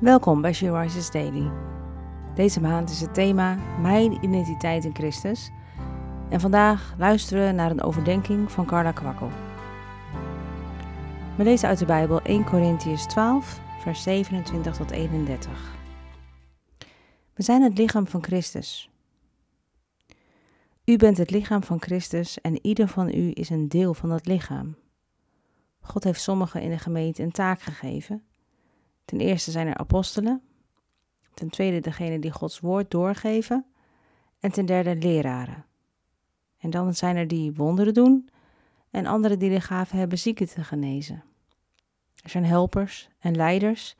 Welkom bij She Daily. Deze maand is het thema Mijn identiteit in Christus. En vandaag luisteren we naar een overdenking van Carla Kwakkel. We lezen uit de Bijbel 1 Corinthians 12, vers 27 tot 31. We zijn het lichaam van Christus. U bent het lichaam van Christus en ieder van u is een deel van dat lichaam. God heeft sommigen in de gemeente een taak gegeven Ten eerste zijn er apostelen. Ten tweede degene die Gods woord doorgeven. En ten derde leraren. En dan zijn er die wonderen doen en anderen die de gave hebben zieken te genezen. Er zijn helpers en leiders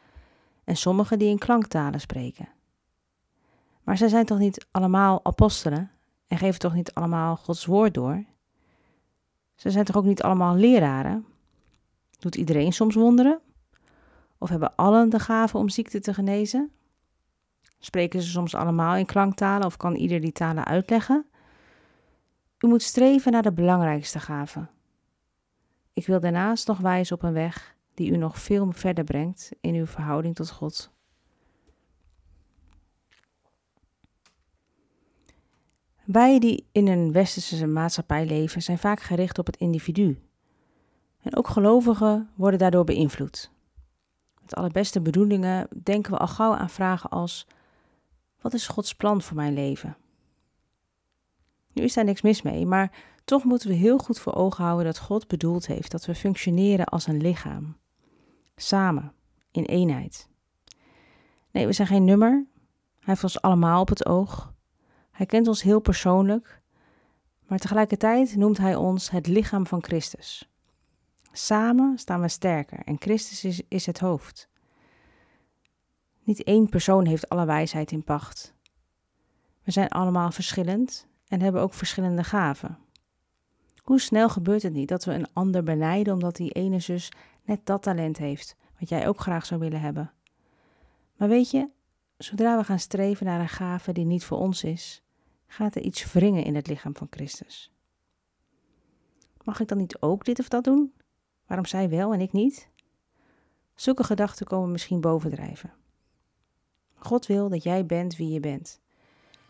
en sommigen die in klanktalen spreken. Maar zij zijn toch niet allemaal apostelen en geven toch niet allemaal Gods woord door? Ze zijn toch ook niet allemaal leraren? Doet iedereen soms wonderen? Of hebben allen de gave om ziekte te genezen? Spreken ze soms allemaal in klanktalen of kan ieder die talen uitleggen? U moet streven naar de belangrijkste gave. Ik wil daarnaast nog wijzen op een weg die u nog veel verder brengt in uw verhouding tot God. Wij die in een westerse maatschappij leven zijn vaak gericht op het individu. En ook gelovigen worden daardoor beïnvloed met alle beste bedoelingen denken we al gauw aan vragen als: wat is Gods plan voor mijn leven? Nu is daar niks mis mee, maar toch moeten we heel goed voor ogen houden dat God bedoeld heeft dat we functioneren als een lichaam. Samen, in eenheid. Nee, we zijn geen nummer. Hij heeft ons allemaal op het oog. Hij kent ons heel persoonlijk. Maar tegelijkertijd noemt hij ons het lichaam van Christus. Samen staan we sterker en Christus is, is het hoofd. Niet één persoon heeft alle wijsheid in pacht. We zijn allemaal verschillend en hebben ook verschillende gaven. Hoe snel gebeurt het niet dat we een ander benijden omdat die ene zus net dat talent heeft, wat jij ook graag zou willen hebben? Maar weet je, zodra we gaan streven naar een gave die niet voor ons is, gaat er iets wringen in het lichaam van Christus. Mag ik dan niet ook dit of dat doen? Waarom zij wel en ik niet? Zulke gedachten komen misschien bovendrijven. God wil dat jij bent wie je bent.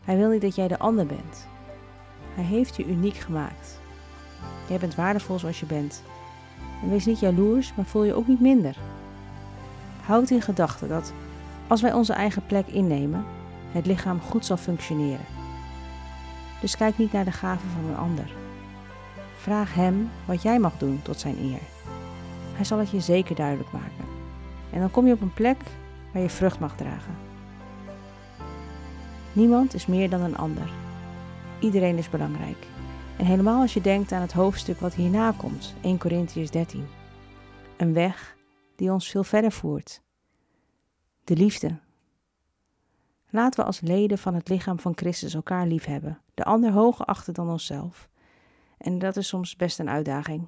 Hij wil niet dat jij de ander bent. Hij heeft je uniek gemaakt. Jij bent waardevol zoals je bent. En wees niet jaloers, maar voel je ook niet minder. Houd in gedachten dat als wij onze eigen plek innemen, het lichaam goed zal functioneren. Dus kijk niet naar de gaven van een ander. Vraag hem wat jij mag doen tot zijn eer. Hij zal het je zeker duidelijk maken. En dan kom je op een plek waar je vrucht mag dragen. Niemand is meer dan een ander. Iedereen is belangrijk. En helemaal als je denkt aan het hoofdstuk wat hierna komt, 1 Corinthians 13. Een weg die ons veel verder voert. De liefde. Laten we als leden van het lichaam van Christus elkaar lief hebben, de ander hoger achten dan onszelf. En dat is soms best een uitdaging